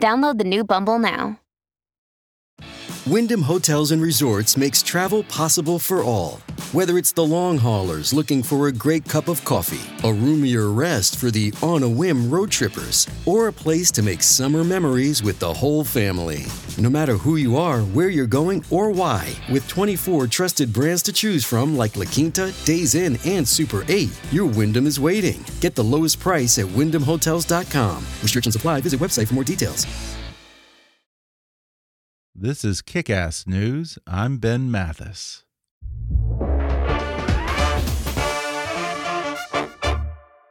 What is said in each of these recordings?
Download the new Bumble now. Wyndham Hotels and Resorts makes travel possible for all. Whether it's the long haulers looking for a great cup of coffee, a roomier rest for the on a whim road trippers, or a place to make summer memories with the whole family. No matter who you are, where you're going, or why, with 24 trusted brands to choose from like La Quinta, Days Inn, and Super 8, your Wyndham is waiting. Get the lowest price at wyndhamhotels.com. Restrictions apply. Visit website for more details. This is Kick Ass News. I'm Ben Mathis.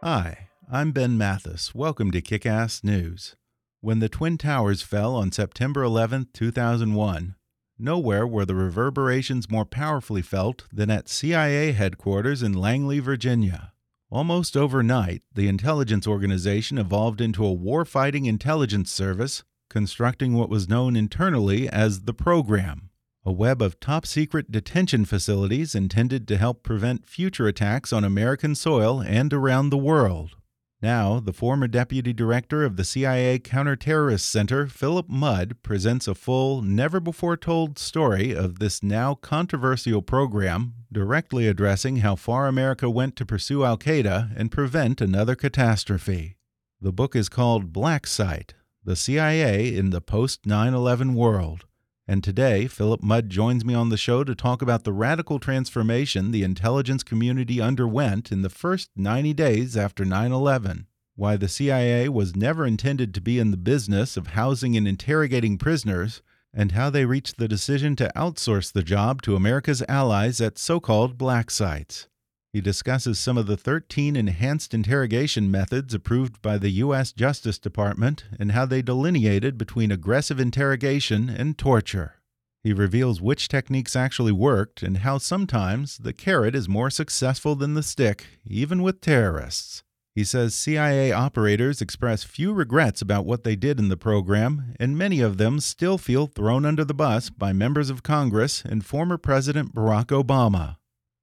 Hi, I'm Ben Mathis. Welcome to Kick Ass News. When the Twin Towers fell on September 11, 2001, nowhere were the reverberations more powerfully felt than at CIA headquarters in Langley, Virginia. Almost overnight, the intelligence organization evolved into a warfighting intelligence service constructing what was known internally as the Program, a web of top secret detention facilities intended to help prevent future attacks on American soil and around the world. Now, the former deputy director of the CIA Counterterrorist Center, Philip Mudd, presents a full, never before told story of this now controversial program, directly addressing how far America went to pursue Al Qaeda and prevent another catastrophe. The book is called Black Site the CIA in the post 9 11 world. And today, Philip Mudd joins me on the show to talk about the radical transformation the intelligence community underwent in the first 90 days after 9 11, why the CIA was never intended to be in the business of housing and interrogating prisoners, and how they reached the decision to outsource the job to America's allies at so called black sites. He discusses some of the 13 enhanced interrogation methods approved by the U.S. Justice Department and how they delineated between aggressive interrogation and torture. He reveals which techniques actually worked and how sometimes the carrot is more successful than the stick, even with terrorists. He says CIA operators express few regrets about what they did in the program, and many of them still feel thrown under the bus by members of Congress and former President Barack Obama.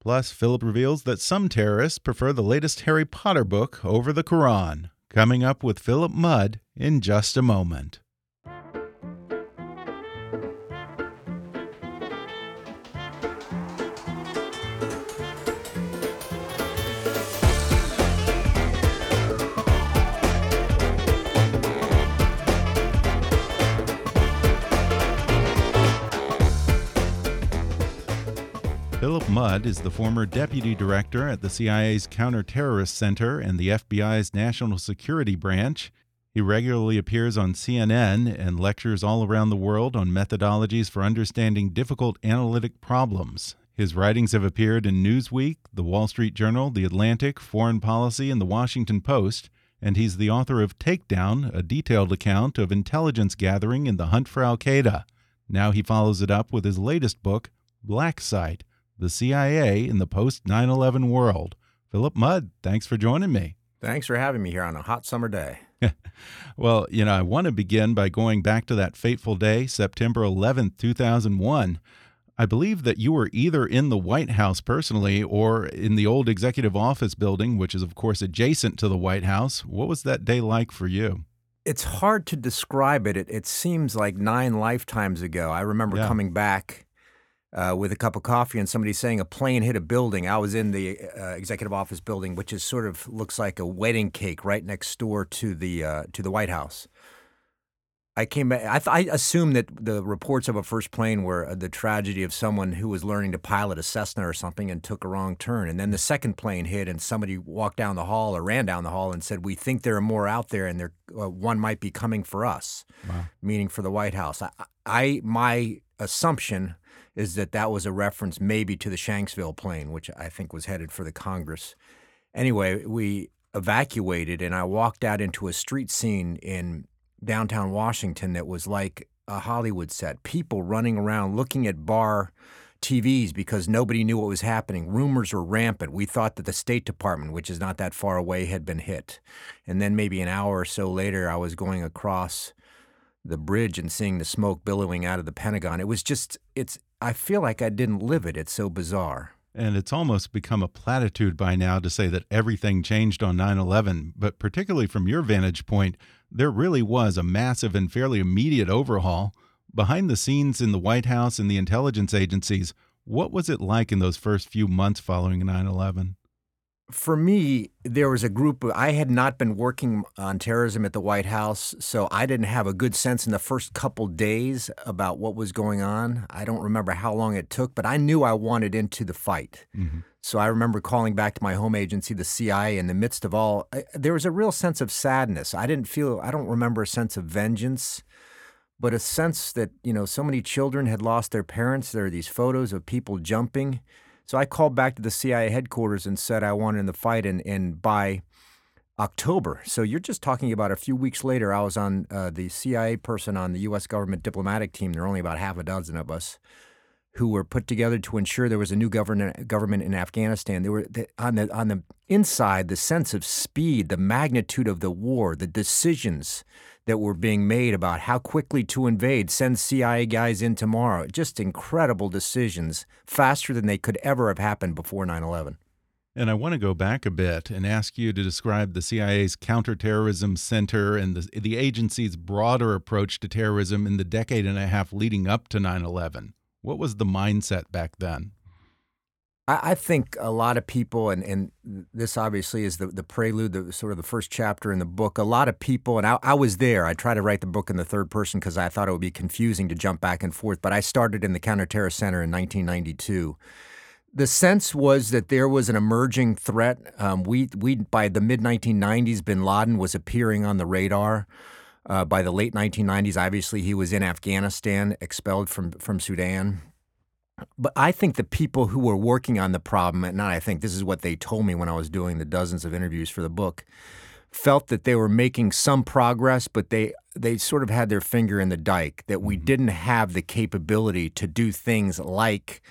Plus, Philip reveals that some terrorists prefer the latest Harry Potter book over the Quran. Coming up with Philip Mudd in just a moment. Mudd is the former deputy director at the CIA's Counterterrorist Center and the FBI's National Security Branch. He regularly appears on CNN and lectures all around the world on methodologies for understanding difficult analytic problems. His writings have appeared in Newsweek, The Wall Street Journal, The Atlantic, Foreign Policy, and The Washington Post, and he's the author of Takedown, a detailed account of intelligence gathering in the hunt for Al Qaeda. Now he follows it up with his latest book, Black Site the CIA in the post 9 11 world. Philip Mudd, thanks for joining me. Thanks for having me here on a hot summer day. well, you know, I want to begin by going back to that fateful day, September 11th, 2001. I believe that you were either in the White House personally or in the old executive office building, which is, of course, adjacent to the White House. What was that day like for you? It's hard to describe it. It, it seems like nine lifetimes ago. I remember yeah. coming back uh, with a cup of coffee and somebody saying a plane hit a building. I was in the uh, executive office building, which is sort of looks like a wedding cake right next door to the uh, to the White House. I came back. I, th- I, assumed that the reports of a first plane were uh, the tragedy of someone who was learning to pilot a Cessna or something and took a wrong turn. And then the second plane hit, and somebody walked down the hall or ran down the hall and said, "We think there are more out there, and there uh, one might be coming for us," wow. meaning for the White House. I, I my assumption is that that was a reference maybe to the Shanksville plane, which I think was headed for the Congress. Anyway, we evacuated, and I walked out into a street scene in downtown Washington that was like a Hollywood set. People running around looking at bar TVs because nobody knew what was happening. Rumors were rampant. We thought that the State Department, which is not that far away, had been hit. And then maybe an hour or so later, I was going across the bridge and seeing the smoke billowing out of the Pentagon. It was just, it's, I feel like I didn't live it. It's so bizarre. And it's almost become a platitude by now to say that everything changed on 9 11. But particularly from your vantage point, there really was a massive and fairly immediate overhaul behind the scenes in the White House and the intelligence agencies, what was it like in those first few months following 9 11? For me, there was a group of, I had not been working on terrorism at the White House, so I didn't have a good sense in the first couple days about what was going on. I don't remember how long it took, but I knew I wanted into the fight. Mm -hmm. So I remember calling back to my home agency, the CIA, in the midst of all, I, there was a real sense of sadness. I didn't feel, I don't remember a sense of vengeance but a sense that, you know, so many children had lost their parents. There are these photos of people jumping. So I called back to the CIA headquarters and said I wanted in the fight. And, and by October, so you're just talking about a few weeks later, I was on uh, the CIA person on the U.S. government diplomatic team. There are only about half a dozen of us who were put together to ensure there was a new government government in Afghanistan. They were on the on the inside the sense of speed, the magnitude of the war, the decisions that were being made about how quickly to invade, send CIA guys in tomorrow. Just incredible decisions, faster than they could ever have happened before 9 11. And I want to go back a bit and ask you to describe the CIA's counterterrorism center and the, the agency's broader approach to terrorism in the decade and a half leading up to 9 11. What was the mindset back then? I, I think a lot of people, and, and this obviously is the, the prelude, the sort of the first chapter in the book. A lot of people, and I, I was there. I tried to write the book in the third person because I thought it would be confusing to jump back and forth. But I started in the Counterterror Center in 1992 the sense was that there was an emerging threat. Um, we we by the mid 1990s, Bin Laden was appearing on the radar. Uh, by the late 1990s, obviously he was in Afghanistan, expelled from from Sudan. But I think the people who were working on the problem, and I think this is what they told me when I was doing the dozens of interviews for the book, felt that they were making some progress, but they they sort of had their finger in the dike that we mm-hmm. didn't have the capability to do things like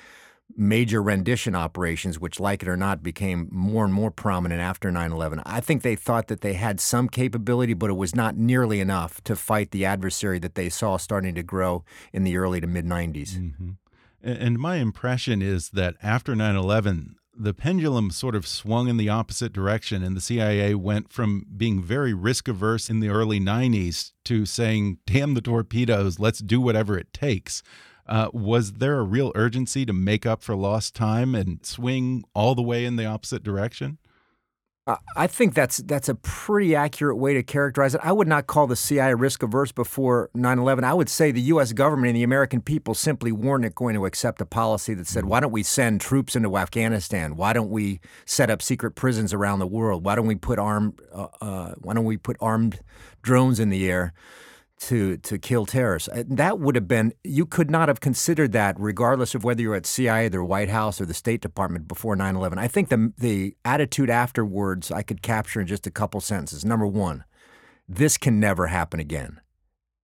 major rendition operations, which, like it or not, became more and more prominent after 9 11. I think they thought that they had some capability, but it was not nearly enough to fight the adversary that they saw starting to grow in the early to mid 90s. Mm -hmm. And my impression is that after 9 11, the pendulum sort of swung in the opposite direction, and the CIA went from being very risk averse in the early 90s to saying, damn the torpedoes, let's do whatever it takes. Uh, was there a real urgency to make up for lost time and swing all the way in the opposite direction? I think that's that's a pretty accurate way to characterize it. I would not call the CIA risk averse before 9/11. I would say the US government and the American people simply weren't going to accept a policy that said, "Why don't we send troops into Afghanistan? Why don't we set up secret prisons around the world? Why don't we put armed uh, uh, why don't we put armed drones in the air?" To to kill terrorists. Uh, that would have been you could not have considered that regardless of whether you're at CIA, the White House, or the State Department before 9/11. I think the the attitude afterwards I could capture in just a couple sentences. Number one, this can never happen again.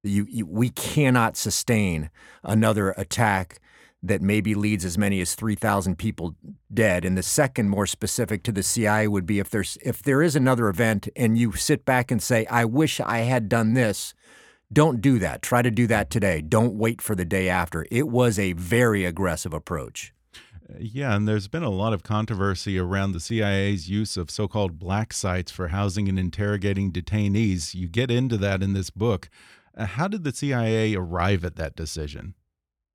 You, you, we cannot sustain another attack that maybe leads as many as 3,000 people dead. And the second, more specific to the CIA, would be if there's if there is another event and you sit back and say, "I wish I had done this," Don't do that. Try to do that today. Don't wait for the day after. It was a very aggressive approach. Yeah, and there's been a lot of controversy around the CIA's use of so called black sites for housing and interrogating detainees. You get into that in this book. Uh, how did the CIA arrive at that decision?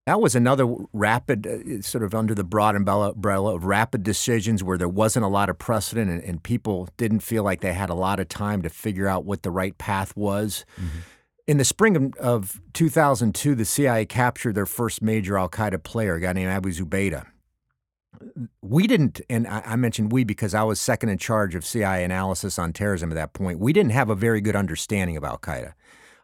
That was another rapid, uh, sort of under the broad umbrella of rapid decisions where there wasn't a lot of precedent and, and, people didn't feel like they had a lot of time to figure out what the right path was. Mm -hmm. In the spring of 2002, the CIA captured their first major Al Qaeda player, a guy named Abu Zubaydah. We didn't, and I mentioned we because I was second in charge of CIA analysis on terrorism at that point. We didn't have a very good understanding of Al Qaeda.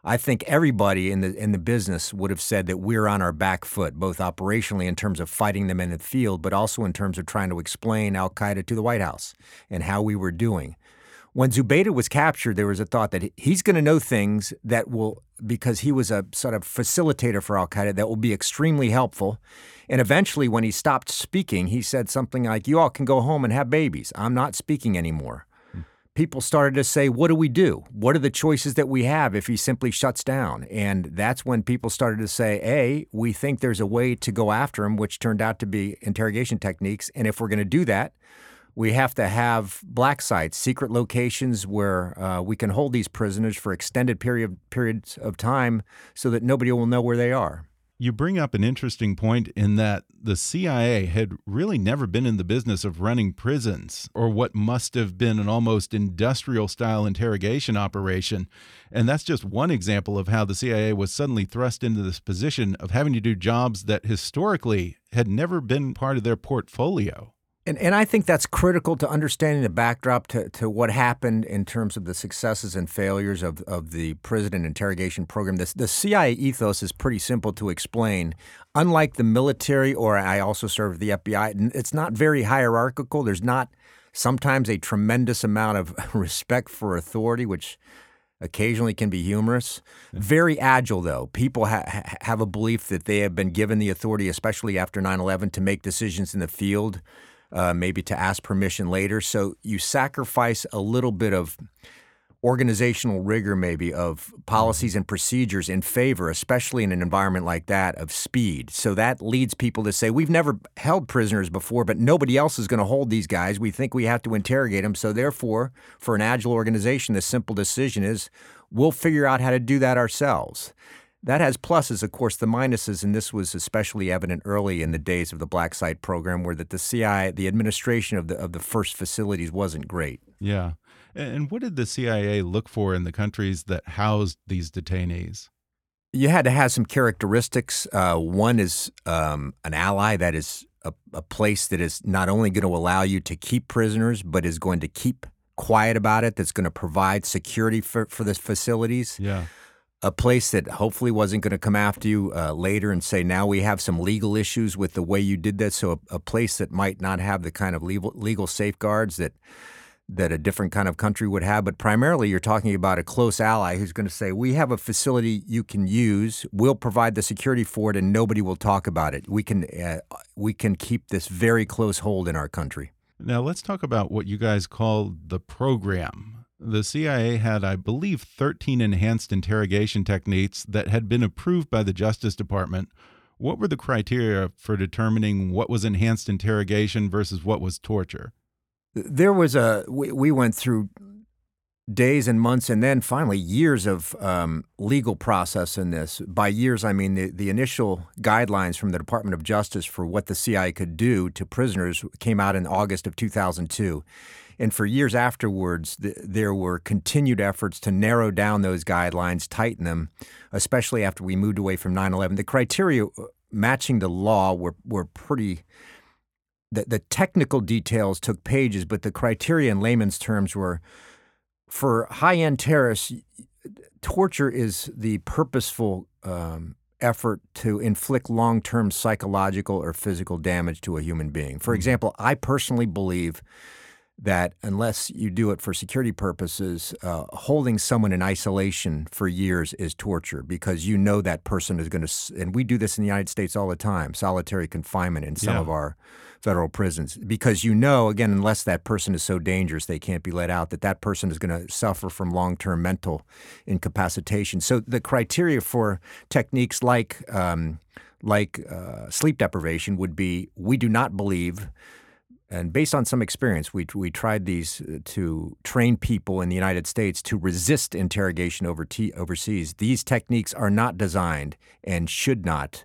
I think everybody in the in the business would have said that we're on our back foot, both operationally in terms of fighting them in the field, but also in terms of trying to explain Al Qaeda to the White House and how we were doing when Zubaydah was captured, there was a thought that he's going to know things that will, because he was a sort of facilitator for Al Qaeda, that will be extremely helpful. And eventually, when he stopped speaking, he said something like, You all can go home and have babies. I'm not speaking anymore. Hmm. People started to say, What do we do? What are the choices that we have if he simply shuts down? And that's when people started to say, A, we think there's a way to go after him, which turned out to be interrogation techniques. And if we're going to do that, we have to have black sites, secret locations where uh, we can hold these prisoners for extended period periods of time, so that nobody will know where they are. You bring up an interesting point in that the CIA had really never been in the business of running prisons or what must have been an almost industrial style interrogation operation. And that's just one example of how the CIA was suddenly thrust into this position of having to do jobs that historically had never been part of their portfolio. And, and I think that's critical to understanding the backdrop to, to what happened in terms of the successes and failures of, of the prison interrogation program. This, the CIA ethos is pretty simple to explain. Unlike the military, or I also serve the FBI, it's not very hierarchical. There's not sometimes a tremendous amount of respect for authority, which occasionally can be humorous. Very agile, though. People ha- have a belief that they have been given the authority, especially after 9 11, to make decisions in the field uh, maybe to ask permission later. So you sacrifice a little bit of organizational rigor, maybe of policies and procedures in favor, especially in an environment like that, of speed. So that leads people to say, We've never held prisoners before, but nobody else is going to hold these guys. We think we have to interrogate them. So, therefore, for an agile organization, the simple decision is we'll figure out how to do that ourselves. That has pluses, of course, the minuses, and this was especially evident early in the days of the Black Site program, where that the CIA, the administration of the of the first facilities wasn't great. Yeah, and what did the CIA look for in the countries that housed these detainees? You had to have some characteristics. Uh, one is um, an ally that is a, a place that is not only going to allow you to keep prisoners, but is going to keep quiet about it. That's going to provide security for for the facilities. Yeah a place that hopefully wasn't going to come after you uh, later and say, now we have some legal issues with the way you did that. So a, a, place that might not have the kind of legal, legal safeguards that that a different kind of country would have. But primarily, you're talking about a close ally who's going to say, we have a facility you can use. We'll provide the security for it, and nobody will talk about it. We can uh, we can keep this very close hold in our country. Now let's talk about what you guys call the program the CIA had, I believe, 13 enhanced interrogation techniques that had been approved by the Justice Department. What were the criteria for determining what was enhanced interrogation versus what was torture? There was a, we, we went through days and months and then finally years of um, legal process in this. By years, I mean the, the initial guidelines from the Department of Justice for what the CIA could do to prisoners came out in August of 2002. And for years afterwards, th- there were continued efforts to narrow down those guidelines, tighten them, especially after we moved away from 9 11. The criteria uh, matching the law were, were pretty. The, the technical details took pages, but the criteria in layman's terms were for high end terrorists, torture is the purposeful um, effort to inflict long term psychological or physical damage to a human being. For mm-hmm. example, I personally believe that unless you do it for security purposes, uh, holding someone in isolation for years is torture because you know that person is going to, and we do this in the United States all the time solitary confinement in some yeah. of our federal prisons because you know, again, unless that person is so dangerous they can't be let out, that that person is going to suffer from long term mental incapacitation. So the criteria for techniques like, um, like uh, sleep deprivation would be we do not believe and based on some experience, we, we tried these uh, to train people in the United States to resist interrogation over t- overseas. These techniques are not designed and should not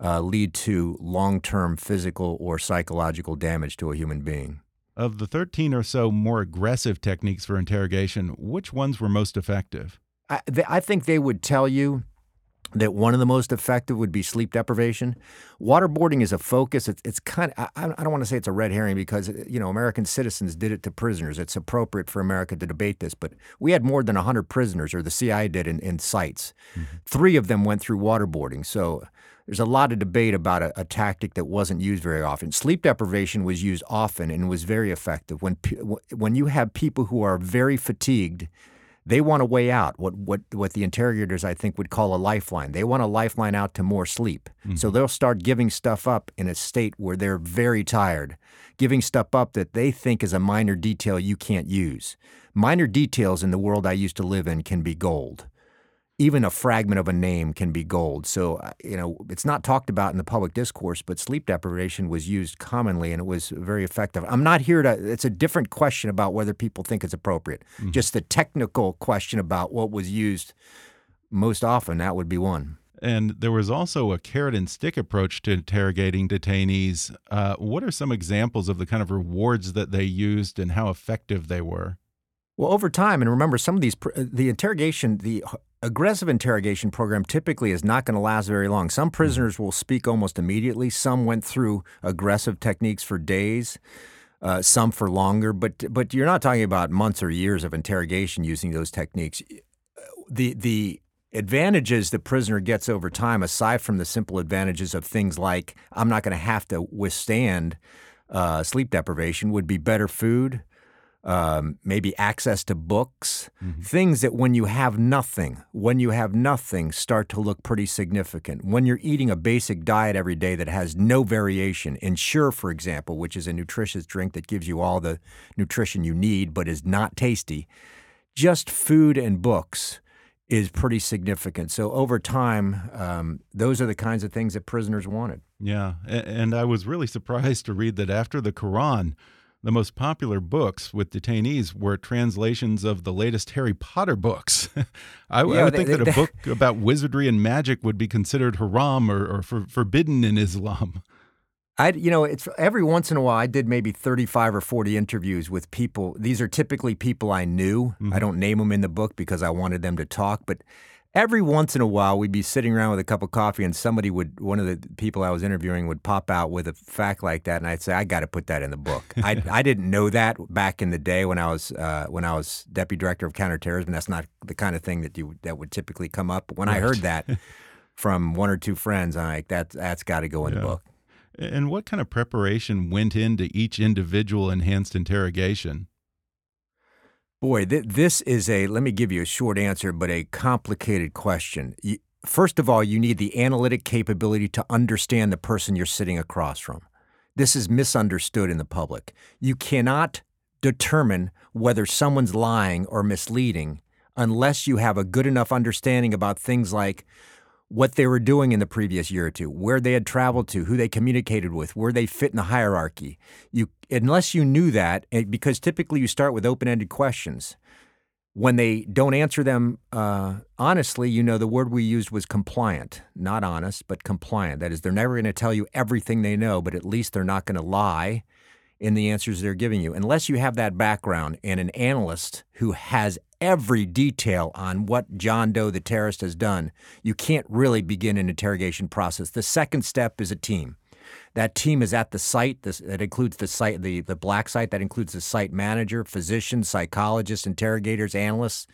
uh, lead to long term physical or psychological damage to a human being. Of the 13 or so more aggressive techniques for interrogation, which ones were most effective? I, th- I think they would tell you that one of the most effective would be sleep deprivation. Waterboarding is a focus. It's, it's kind of, I, I don't want to say it's a red herring because, you know, American citizens did it to prisoners. It's appropriate for America to debate this, but we had more than 100 prisoners, or the CIA did, in, in sites. Mm-hmm. Three of them went through waterboarding. So there's a lot of debate about a, a, tactic that wasn't used very often. Sleep deprivation was used often and was very effective. When, when you have people who are very fatigued, they want a way out, what, what, what the interrogators, I think, would call a lifeline. They want a lifeline out to more sleep. Mm-hmm. So they'll start giving stuff up in a state where they're very tired, giving stuff up that they think is a minor detail you can't use. Minor details in the world I used to live in can be gold even a fragment of a name can be gold. So, uh, you know, it's not talked about in the public discourse, but sleep deprivation was used commonly and it was very effective. I'm not here to, it's a different question about whether people think it's appropriate. Mm-hmm. Just the technical question about what was used most often, that would be one. And there was also a carrot and stick approach to interrogating detainees. Uh, what are some examples of the kind of rewards that they used and how effective they were? Well, over time, and remember, some of these, the interrogation, the aggressive interrogation program typically is not going to last very long. Some prisoners will speak almost immediately. Some went through aggressive techniques for days. Uh, some for longer, but but you're not talking about months or years of interrogation using those techniques. The the advantages the prisoner gets over time, aside from the simple advantages of things like I'm not going to have to withstand uh, sleep deprivation, would be better food, um, maybe access to books, mm-hmm. things that when you have nothing, when you have nothing, start to look pretty significant. When you're eating a basic diet every day that has no variation, Ensure, for example, which is a nutritious drink that gives you all the nutrition you need but is not tasty, just food and books is pretty significant. So over time, um, those are the kinds of things that prisoners wanted. Yeah, and I was really surprised to read that after the Quran the most popular books with detainees were translations of the latest Harry Potter books. I, yeah, I, would they, think they, that a book about wizardry and magic would be considered haram or, or for, forbidden in Islam. I, you know, it's every once in a while I did maybe 35 or 40 interviews with people. These are typically people I knew. Mm -hmm. I mm-hmm. don't name them in the book because I wanted them to talk, but every once in a while we'd be sitting around with a cup of coffee and somebody would one of the people I was interviewing would pop out with a fact like that and I'd say I got to put that in the book. I, I didn't know that back in the day when I was uh, when I was deputy director of counterterrorism. That's not the kind of thing that you that would typically come up. But when right. I heard that from one or two friends, I'm like that that's got to go in yeah. the book. And what kind of preparation went into each individual enhanced interrogation? Boy, th- this is a, let me give you a short answer, but a complicated question. You, first of all, you need the analytic capability to understand the person you're sitting across from. This is misunderstood in the public. You cannot determine whether someone's lying or misleading unless you have a good enough understanding about things like what they were doing in the previous year or two, where they had traveled to, who they communicated with, where they fit in the hierarchy. You, unless you knew that, eh, because typically you start with open-ended questions. When they don't answer them uh, honestly, you know the word we used was compliant, not honest, but compliant. That is, they're never going to tell you everything they know, but at least they're not going to lie in the answers they're giving you. Unless you have that background and an analyst who has every detail on what John Doe, the terrorist, has done, you can't really begin an interrogation process. The second step is a team. That team is at the site. This, that includes the site, the, the black site. That includes the site manager, physicians, psychologists, interrogators, analysts.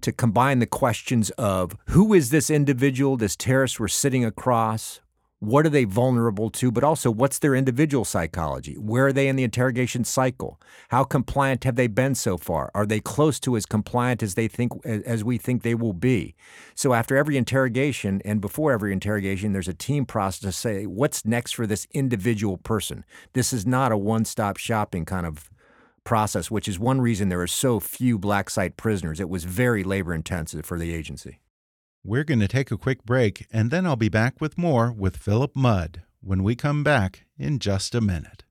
To combine the questions of who is this individual, this terrorist we're sitting across? What are they vulnerable to? But also, what's their individual psychology? Where are they in the interrogation cycle? How compliant have they been so far? Are they close to as compliant as they think as we think they will be? So after every interrogation and before every interrogation, there's a team process to say what's next for this individual person. This is not a one-stop shopping kind of process, which is one reason there are so few black site prisoners. It was very labor intensive for the agency. We're going to take a quick break, and then I'll be back with more with Philip Mudd when we come back in just a minute.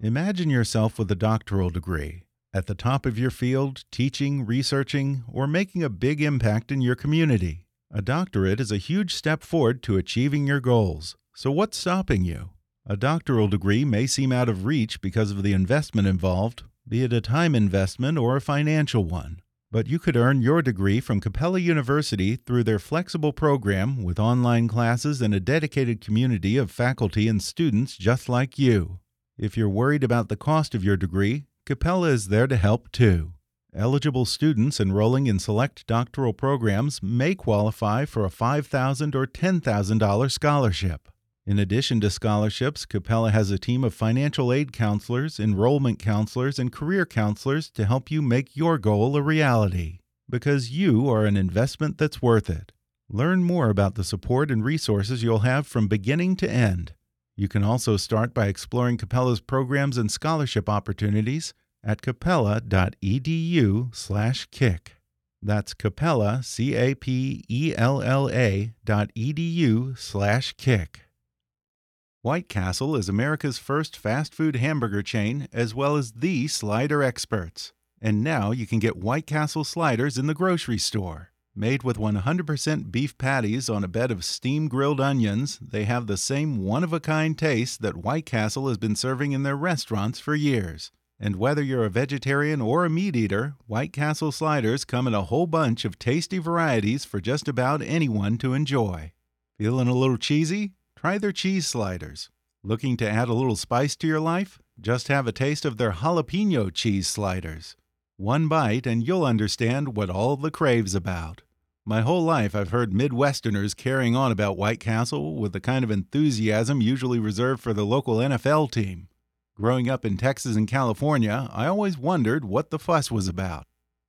Imagine yourself with a doctoral degree, at the top of your field, teaching, researching, or making a big impact in your community. A doctorate is a huge step forward to achieving your goals. So, what's stopping you? A doctoral degree may seem out of reach because of the investment involved be it a time investment or a financial one. But you could earn your degree from Capella University through their flexible program with online classes and a dedicated community of faculty and students just like you. If you're worried about the cost of your degree, Capella is there to help too. Eligible students enrolling in select doctoral programs may qualify for a $5,000 or $10,000 scholarship. In addition to scholarships, Capella has a team of financial aid counselors, enrollment counselors, and career counselors to help you make your goal a reality. Because you are an investment that's worth it. Learn more about the support and resources you'll have from beginning to end. You can also start by exploring Capella's programs and scholarship opportunities at capella.edu/kick. That's Capella, C A P E L L A dot edu slash kick. White Castle is America's first fast food hamburger chain, as well as the slider experts. And now you can get White Castle sliders in the grocery store. Made with 100% beef patties on a bed of steam grilled onions, they have the same one of a kind taste that White Castle has been serving in their restaurants for years. And whether you're a vegetarian or a meat eater, White Castle sliders come in a whole bunch of tasty varieties for just about anyone to enjoy. Feeling a little cheesy? Try their cheese sliders. Looking to add a little spice to your life? Just have a taste of their jalapeno cheese sliders. One bite and you'll understand what all the crave's about. My whole life I've heard Midwesterners carrying on about White Castle with the kind of enthusiasm usually reserved for the local NFL team. Growing up in Texas and California, I always wondered what the fuss was about.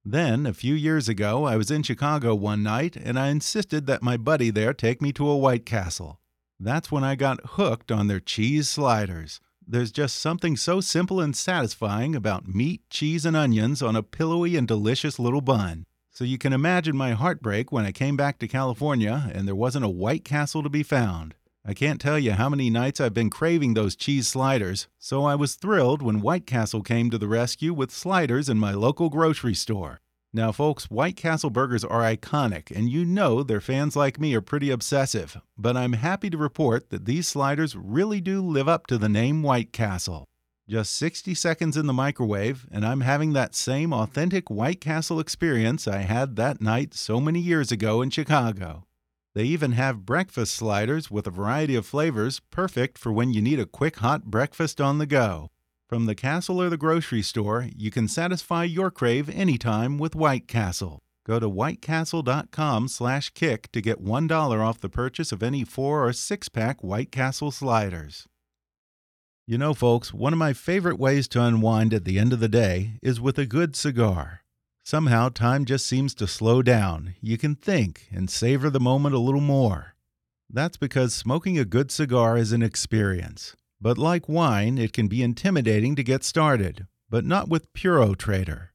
Then, a few years ago, I was in Chicago one night and I insisted that my buddy there take me to a White Castle. That's when I got hooked on their cheese sliders. There's just something so simple and satisfying about meat, cheese, and onions on a pillowy and delicious little bun. So you can imagine my heartbreak when I came back to California and there wasn't a White Castle to be found. I can't tell you how many nights I've been craving those cheese sliders, so I was thrilled when White Castle came to the rescue with sliders in my local grocery store. Now, folks, White Castle burgers are iconic, and you know their fans like me are pretty obsessive, but I'm happy to report that these sliders really do live up to the name White Castle. Just 60 seconds in the microwave, and I'm having that same authentic White Castle experience I had that night so many years ago in Chicago. They even have breakfast sliders with a variety of flavors, perfect for when you need a quick hot breakfast on the go. From the castle or the grocery store, you can satisfy your crave anytime with White Castle. Go to whitecastle.com/kick to get $1 off the purchase of any 4 or 6-pack White Castle sliders. You know, folks, one of my favorite ways to unwind at the end of the day is with a good cigar. Somehow, time just seems to slow down. You can think and savor the moment a little more. That's because smoking a good cigar is an experience. But like wine, it can be intimidating to get started, but not with Puro Trader.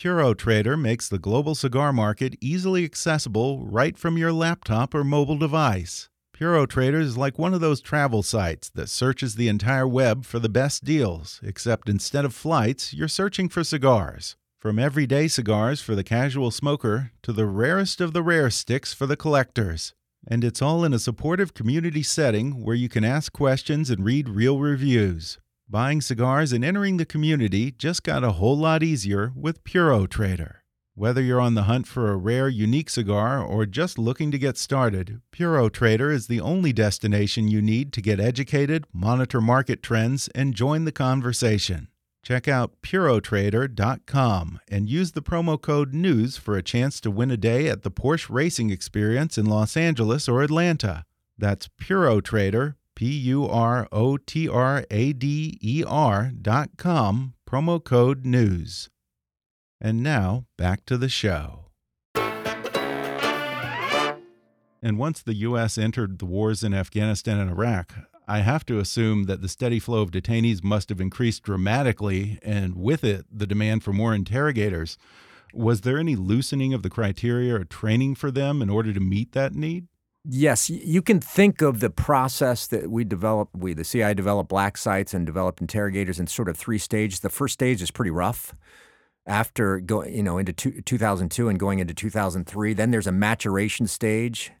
Puro Trader makes the global cigar market easily accessible right from your laptop or mobile device. Puro Trader is like one of those travel sites that searches the entire web for the best deals, except instead of flights, you're searching for cigars. From everyday cigars for the casual smoker to the rarest of the rare sticks for the collectors. And it's all in a supportive community setting where you can ask questions and read real reviews. Buying cigars and entering the community just got a whole lot easier with Puro Trader. Whether you're on the hunt for a rare, unique cigar or just looking to get started, Puro Trader is the only destination you need to get educated, monitor market trends, and join the conversation. Check out PuroTrader.com and use the promo code NEWS for a chance to win a day at the Porsche Racing Experience in Los Angeles or Atlanta. That's PuroTrader, P U R O T R A D E R.com, promo code NEWS. And now, back to the show. And once the U.S. entered the wars in Afghanistan and Iraq, I have to assume that the steady flow of detainees must have increased dramatically, and with it, the demand for more interrogators. Was there any loosening of the criteria or training for them in order to meet that need? Yes, you can think of the process that we developed. We, the CIA, developed black sites and developed interrogators in sort of three stages. The first stage is pretty rough. After going, you know, into two, 2002 and going into 2003, then there's a maturation stage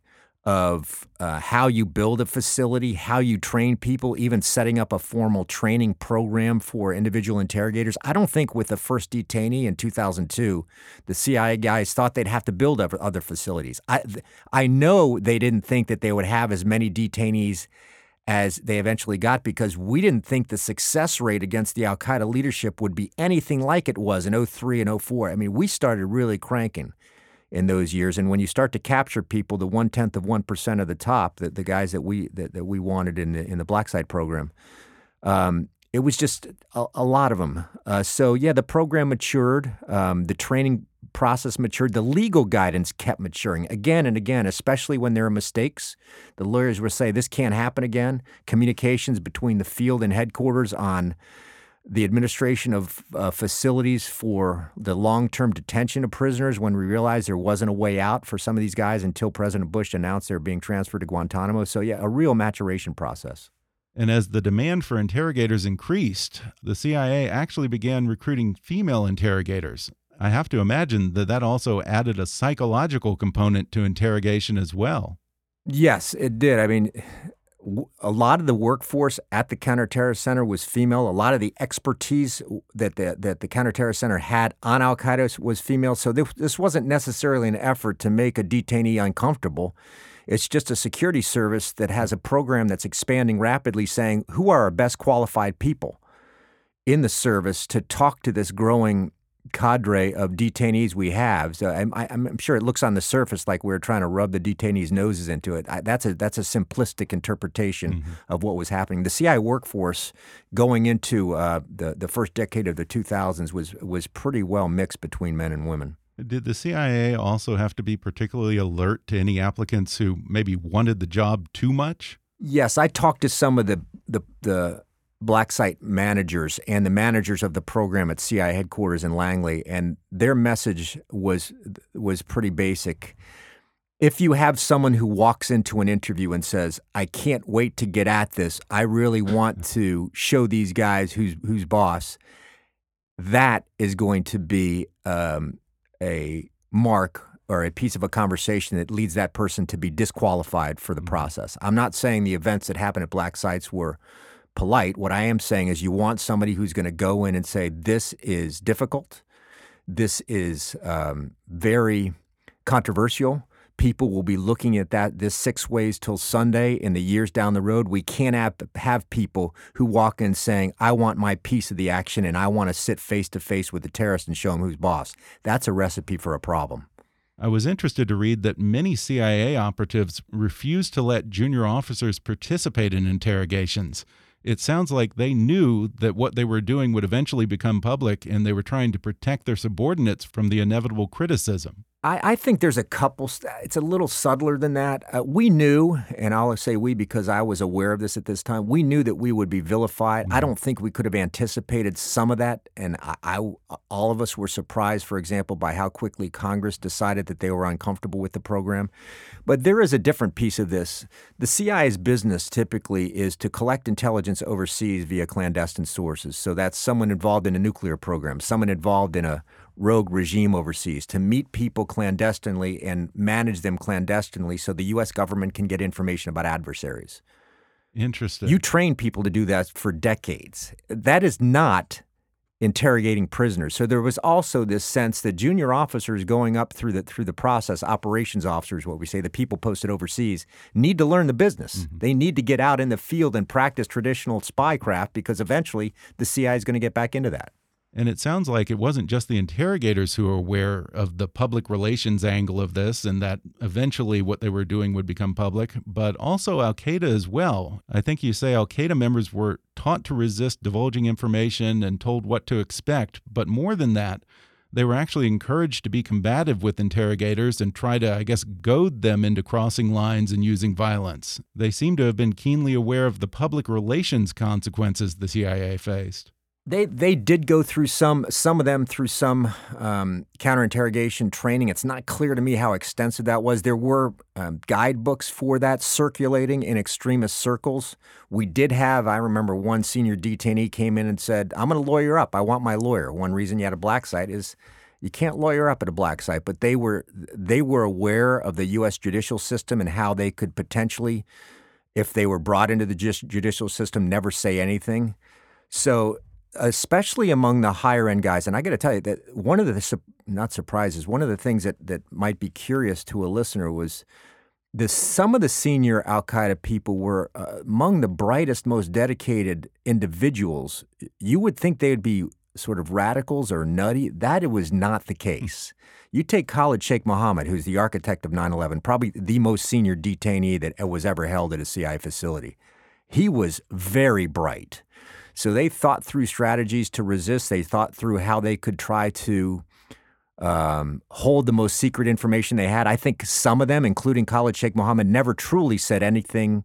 of uh, how you build a facility, how you train people, even setting up a formal training program for individual interrogators. I don't think with the first detainee in 2002, the CIA guys thought they'd have to build other facilities. I, I know they didn't think that they would have as many detainees as they eventually got because we didn't think the success rate against the Al Qaeda leadership would be anything like it was in 03 and 04. I mean, we started really cranking in those years. And when you start to capture people, the one tenth of one percent of the top, the, the guys that we that, that we wanted in the in the Black Site program, um, it was just a, a lot of them. Uh, so yeah, the program matured, um, the training process matured, the legal guidance kept maturing again and again, especially when there are mistakes. The lawyers would say this can't happen again. Communications between the field and headquarters on the administration of uh, facilities for the long term detention of prisoners when we realized there wasn't a way out for some of these guys until President Bush announced they were being transferred to Guantanamo. So, yeah, a real maturation process. And as the demand for interrogators increased, the CIA actually began recruiting female interrogators. I have to imagine that that also added a psychological component to interrogation as well. Yes, it did. I mean, a lot of the workforce at the counterterrorist center was female. A lot of the expertise that the that the counterterrorist center had on Al Qaeda was female. So this, this wasn't necessarily an effort to make a detainee uncomfortable. It's just a security service that has a program that's expanding rapidly, saying who are our best qualified people in the service to talk to this growing cadre of detainees we have. So I'm, I'm, sure it looks on the surface like we're trying to rub the detainees' noses into it. I, that's a that's a simplistic interpretation mm-hmm. of what was happening. The CIA workforce going into uh, the the first decade of the 2000s was was pretty well mixed between men and women. Did the CIA also have to be particularly alert to any applicants who maybe wanted the job too much? Yes, I talked to some of the the, the black site managers and the managers of the program at CI headquarters in Langley, and their message was was pretty basic. If you have someone who walks into an interview and says, "I can't wait to get at this. I really want to show these guys who's who's boss," that is going to be um, a mark or a piece of a conversation that leads that person to be disqualified for the mm-hmm. process. I'm not saying the events that happened at black sites were polite. What I am saying is you want somebody who's going to go in and say, this is difficult. This is um, very controversial. People will be looking at that this six ways till Sunday in the years down the road. We can't have, have people who walk in saying, I want my piece of the action and I want to sit face to face with the terrorist and show him who's boss. That's a recipe for a problem. I was interested to read that many CIA operatives refused to let junior officers participate in interrogations it sounds like they knew that what they were doing would eventually become public and they were trying to protect their subordinates from the inevitable criticism. I, I think there's a couple, it's a little subtler than that. Uh, we knew, and I'll say we because I was aware of this at this time, we knew that we would be vilified. Mm-hmm. I don't think we could have anticipated some of that. And I, I, all of us were surprised, for example, by how quickly Congress decided that they were uncomfortable with the program. But there is a different piece of this. The CIA's business typically is to collect intelligence overseas via clandestine sources. So that's someone involved in a nuclear program, someone involved in a rogue regime overseas, to meet people clandestinely and manage them clandestinely so the U.S. government can get information about adversaries. Interesting. You train people to do that for decades. That is not interrogating prisoners. So there was also this sense that junior officers going up through the through the process, operations officers, what we say, the people posted overseas, need to learn the business. Mm-hmm. They need to get out in the field and practice traditional spycraft because eventually the CIA is going to get back into that. And it sounds like it wasn't just the interrogators who were aware of the public relations angle of this and that eventually what they were doing would become public, but also Al Qaeda as well. I think you say Al Qaeda members were taught to resist divulging information and told what to expect, but more than that, they were actually encouraged to be combative with interrogators and try to, I guess, goad them into crossing lines and using violence. They seem to have been keenly aware of the public relations consequences the CIA faced. They they did go through some some of them through some um, interrogation training. It's not clear to me how extensive that was. There were um, guidebooks for that circulating in extremist circles. We did have. I remember one senior detainee came in and said, "I'm going to lawyer up. I want my lawyer." One reason you had a black site is You can't lawyer up at a black site, but they were they were aware of the U.S. judicial system and how they could potentially, if they were brought into the judicial system, never say anything. So, especially among the higher end guys, and I got to tell you that one of the not surprises, one of the things that that might be curious to a listener was the some of the senior Al Qaeda people were uh, among the brightest, most dedicated individuals. You would think they would be sort of radicals or nutty. That it was not the case. You take Khalid Sheikh Mohammed, who's the architect of 9 11, probably the most senior detainee that was ever held at a CIA facility. He was very bright. So they thought through strategies to resist. They thought through how they could try to um, hold the most secret information they had. I think some of them, including Khalid Sheikh Mohammed, never truly said anything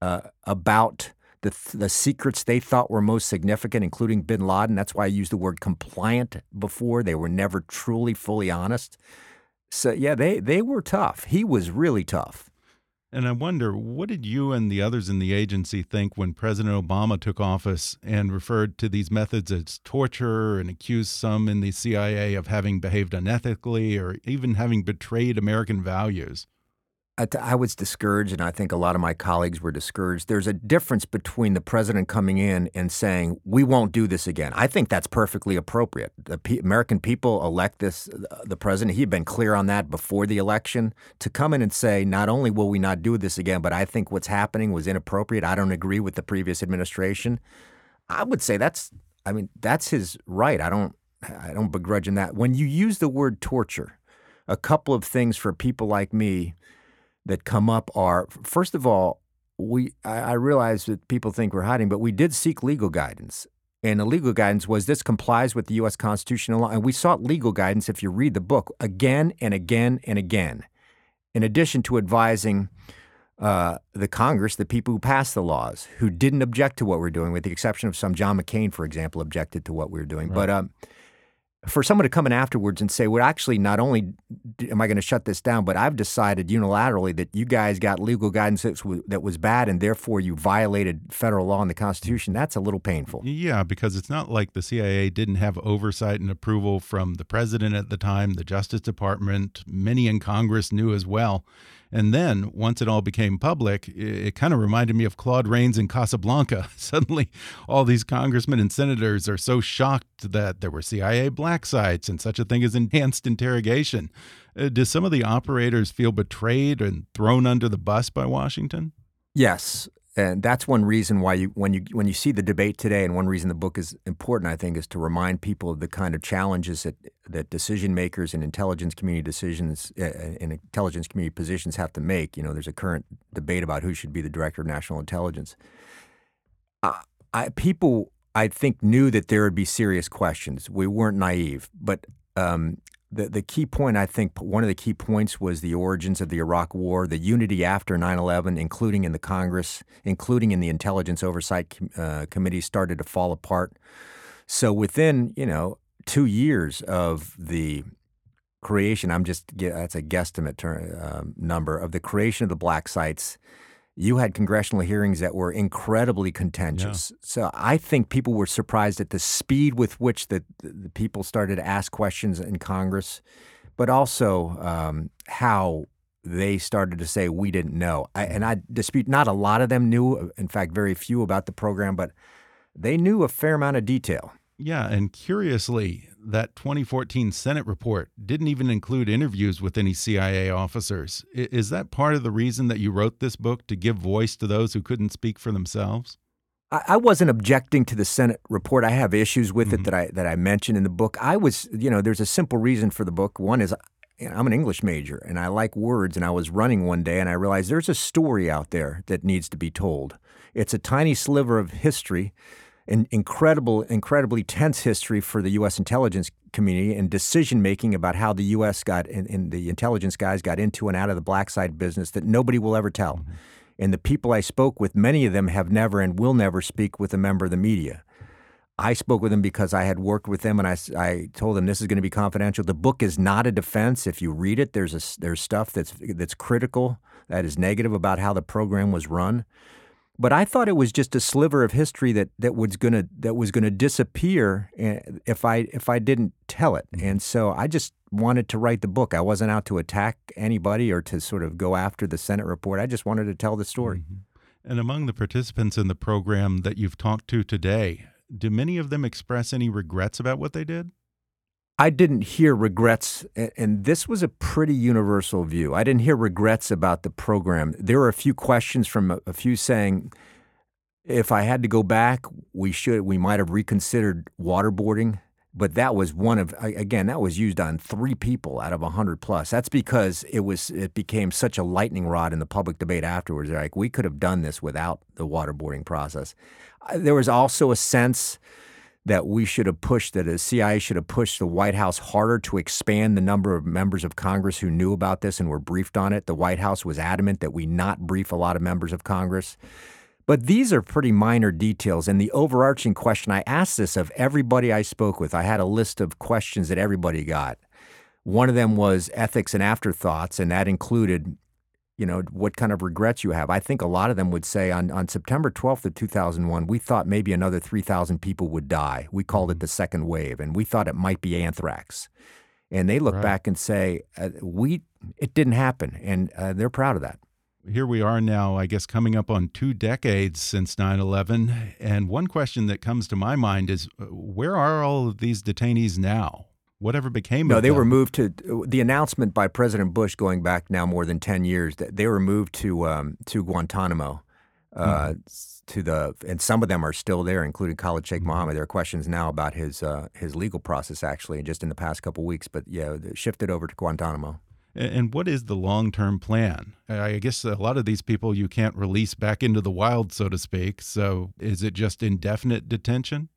uh, about the, the secrets they thought were most significant, including bin Laden. That's why I used the word compliant before. They were never truly, fully honest. So, yeah, they, they were tough. He was really tough. And I wonder, what did you and the others in the agency think when President Obama took office and referred to these methods as torture and accused some in the CIA of having behaved unethically or even having betrayed American values? I was discouraged, and I think a lot of my colleagues were discouraged. There's a difference between the president coming in and saying, We won't do this again. I think that's perfectly appropriate. The P- American people elect this, uh, the president. He had been clear on that before the election. To come in and say, Not only will we not do this again, but I think what's happening was inappropriate. I don't agree with the previous administration. I would say that's, I mean, that's his right. I don't, I don't begrudge him that. When you use the word torture, a couple of things for people like me that come up are first of all, we I, I realize that people think we're hiding, but we did seek legal guidance. And the legal guidance was this complies with the U.S. constitutional law. And we sought legal guidance, if you read the book, again and again and again, in addition to advising uh, the Congress, the people who passed the laws, who didn't object to what we're doing, with the exception of some John McCain, for example, objected to what we were doing. Right. But um, for someone to come in afterwards and say, well, actually, not only am I going to shut this down, but I've decided unilaterally that you guys got legal guidance that was bad and therefore you violated federal law and the Constitution, that's a little painful. Yeah, because it's not like the CIA didn't have oversight and approval from the president at the time, the Justice Department, many in Congress knew as well. And then once it all became public, it, it kind of reminded me of Claude Rains in Casablanca. Suddenly, all these congressmen and senators are so shocked that there were CIA black sites and such a thing as enhanced interrogation. Uh, do some of the operators feel betrayed and thrown under the bus by Washington? Yes, and that's one reason why you when you when you see the debate today, and one reason the book is important, I think, is to remind people of the kind of challenges that that decision makers and intelligence community decisions uh, and intelligence community positions have to make. You know, there's a current debate about who should be the director of national intelligence. Uh, I, people, I think, knew that there would be serious questions. We weren't naive, but um, the, the key point, I think, one of the key points was the origins of the Iraq War, the unity after 9 11, including in the Congress, including in the Intelligence Oversight uh, Committee, started to fall apart. So within, you know, two years of the creation, I'm just, that's a guesstimate ter- uh, number, of the creation of the black sites you had congressional hearings that were incredibly contentious. Yeah. So I think people were surprised at the speed with which the, the people started to ask questions in Congress, but also um, how they started to say we didn't know. I, and I dispute not a lot of them knew, in fact, very few about the program, but they knew a fair amount of detail. Yeah, and curiously, that 2014 Senate report didn't even include interviews with any CIA officers. Is that part of the reason that you wrote this book to give voice to those who couldn't speak for themselves? I wasn't objecting to the Senate report. I have issues with mm -hmm. it mm-hmm. that I that I mentioned in the book. I was, you know, there's a simple reason for the book. One is I'm an English major and I like words. And I was running one day and I realized there's a story out there that needs to be told. It's a tiny sliver of history an incredible, incredibly tense history for the U.S. intelligence community and decision making about how the U.S. got and, and, the intelligence guys got into and out of the black site business that nobody will ever tell. Mm-hmm. And the people I spoke with, many of them have never and will never speak with a member of the media. I spoke with them because I had worked with them, and I, I told them this is going to be confidential. The book is not a defense. If you read it, there's a, there's stuff that's that's critical, that is negative about how the program was run. But I thought it was just a sliver of history that that was gonna that was gonna disappear eh, if I if I didn't tell it. Mm-hmm. And so I just wanted to write the book. I wasn't out to attack anybody or to sort of go after the Senate report. I just wanted to tell the story. Mm-hmm. And among the participants in the program that you've talked to today, do many of them express any regrets about what they did? I didn't hear regrets, and this was a pretty universal view. I didn't hear regrets about the program. There were a few questions from a, few saying, if I had to go back, we should, we might have reconsidered waterboarding. But that was one of, again, that was used on three people out of 100 plus. That's because it was, it became such a lightning rod in the public debate afterwards. They're like, we could have done this without the waterboarding process. There was also a sense, that we should have pushed, that the CIA should have pushed the White House harder to expand the number of members of Congress who knew about this and were briefed on it. The White House was adamant that we not brief a lot of members of Congress. But these are pretty minor details. And the overarching question I asked this of everybody I spoke with, I had a list of questions that everybody got. One of them was ethics and afterthoughts, and that included you know, what kind of regrets you have. I think a lot of them would say on, on September 12th of 2001, we thought maybe another 3,000 people would die. We called it mm-hmm. the second wave, and we thought it might be anthrax. And they look right. back and say, uh, we it didn't happen, and uh, they're proud of that. Here we are now, I guess, coming up on two decades since 9 11. And one question that comes to my mind is uh, where are all of these detainees now? Whatever became of them? no, of they them. were moved to the announcement by President Bush going back now more than ten years. That they were moved to um, to Guantanamo. Uh, mm-hmm. To the and some of them are still there, including Khalid Sheikh mm-hmm. Mohammed. There are questions now about his uh, his legal process, actually, just in the past couple weeks. But yeah, shifted over to Guantanamo. And what is the long term plan? I guess a lot of these people you can't release back into the wild, so to speak. So is it just indefinite detention?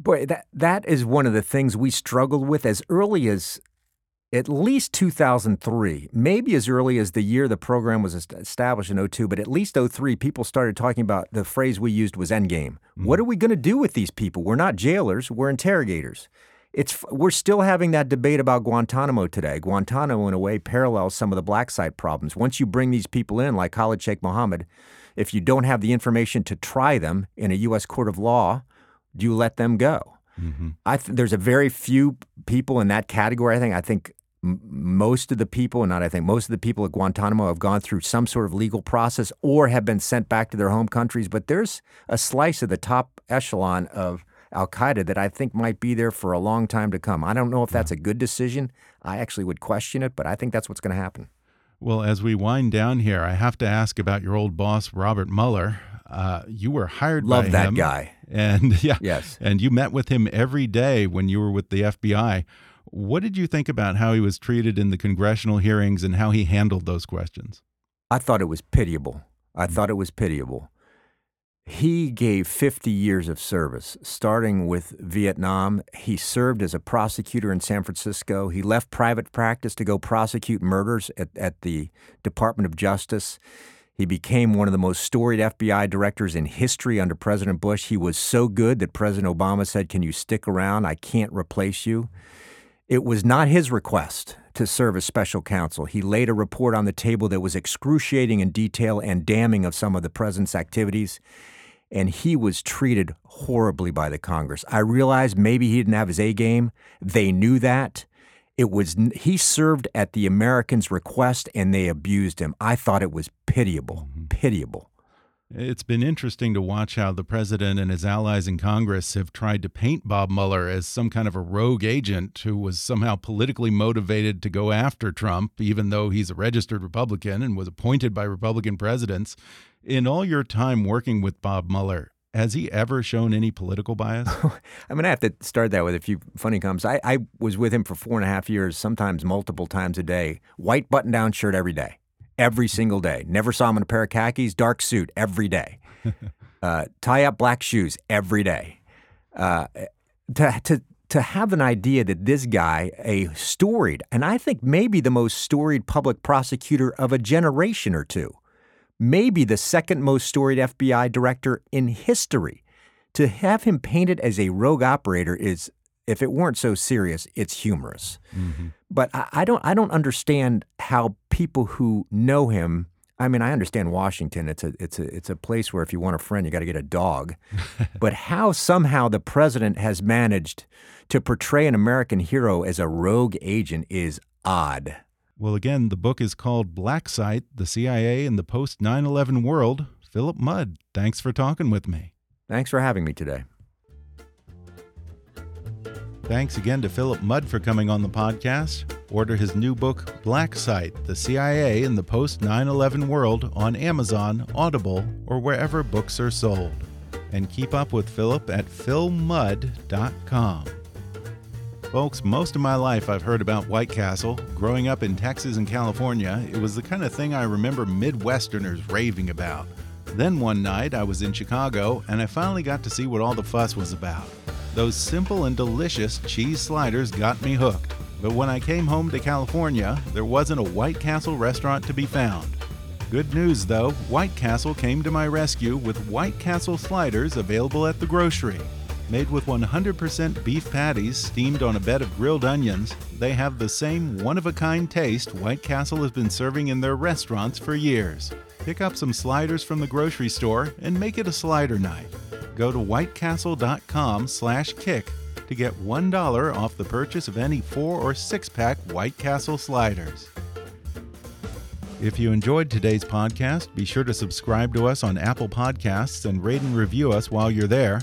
Boy, that that is one of the things we struggled with as early as at least 2003, maybe as early as the year the program was established in 02, but at least 03, people started talking about the phrase we used was endgame. Mm-hmm. What are we going to do with these people? We're not jailers, we're interrogators. It's we're still having that debate about Guantanamo today. Guantanamo, in a way, parallels some of the black site problems. Once you bring these people in, like Khalid Sheikh Mohammed, if you don't have the information to try them in a U.S. court of law, you let them go? Mm-hmm. I th- there's a very few people in that category. I think. I think m- most of the people, and not I think most of the people at Guantanamo have gone through some sort of legal process or have been sent back to their home countries. But there's a slice of the top echelon of Al Qaeda that I think might be there for a long time to come. I don't know if that's a good decision. I actually would question it, but I think that's what's going to happen. Well, as we wind down here, I have to ask about your old boss, Robert Mueller. Uh, you were hired Love by that him, guy. And yeah, yes, and you met with him every day when you were with the FBI. What did you think about how he was treated in the congressional hearings and how he handled those questions? I thought it was pitiable. I mm. thought it was pitiable. He gave 50 years of service, starting with Vietnam. He served as a prosecutor in San Francisco. He left private practice to go prosecute murders at, at the Department of Justice. He became one of the most storied FBI directors in history under President Bush. He was so good that President Obama said, Can you stick around? I can't replace you. It was not his request to serve as special counsel. He laid a report on the table that was excruciating in detail and damning of some of the president's activities. And he was treated horribly by the Congress. I realized maybe he didn't have his A game. They knew that. It was he served at the Americans' request and they abused him. I thought it was pitiable, mm -hmm. pitiable. It's been interesting to watch how the president and his allies in Congress have tried to paint Bob Mueller as some kind of a rogue agent who was somehow politically motivated to go after Trump, even though he's a registered Republican and was appointed by Republican presidents. In all your time working with Bob Mueller, has he ever shown any political bias? I'm going to have to start that with a few funny comments. I, I was with him for four and a half years, sometimes multiple times a day. White button down shirt every day, every single day. Never saw him in a pair of khakis, dark suit every day. uh, tie up black shoes every day. Uh, to, to, to have an idea that this guy, a storied, and I think maybe the most storied public prosecutor of a generation or two, maybe the second most storied FBI director in history. To have him painted as a rogue operator is, if it weren't so serious, it's humorous. Mm-hmm. But I, I, don't, I don't understand how people who know him. I mean, I understand Washington. It's a it's a it's a place where if you want a friend, you got to get a dog. but how somehow the president has managed to portray an American hero as a rogue agent is odd. Well, again, the book is called Black Site: The CIA in the Post 9/11 World. Philip Mudd, thanks for talking with me. Thanks for having me today. Thanks again to Philip Mudd for coming on the podcast. Order his new book, Black Site The CIA in the Post 9 11 World, on Amazon, Audible, or wherever books are sold. And keep up with Philip at philmudd.com. Folks, most of my life I've heard about White Castle. Growing up in Texas and California, it was the kind of thing I remember Midwesterners raving about. Then one night I was in Chicago and I finally got to see what all the fuss was about. Those simple and delicious cheese sliders got me hooked. But when I came home to California, there wasn't a White Castle restaurant to be found. Good news though, White Castle came to my rescue with White Castle sliders available at the grocery. Made with 100% beef patties steamed on a bed of grilled onions, they have the same one of a kind taste White Castle has been serving in their restaurants for years. Pick up some sliders from the grocery store and make it a slider night go to whitecastle.com/kick to get $1 off the purchase of any 4 or 6-pack White Castle sliders. If you enjoyed today's podcast, be sure to subscribe to us on Apple Podcasts and rate and review us while you're there.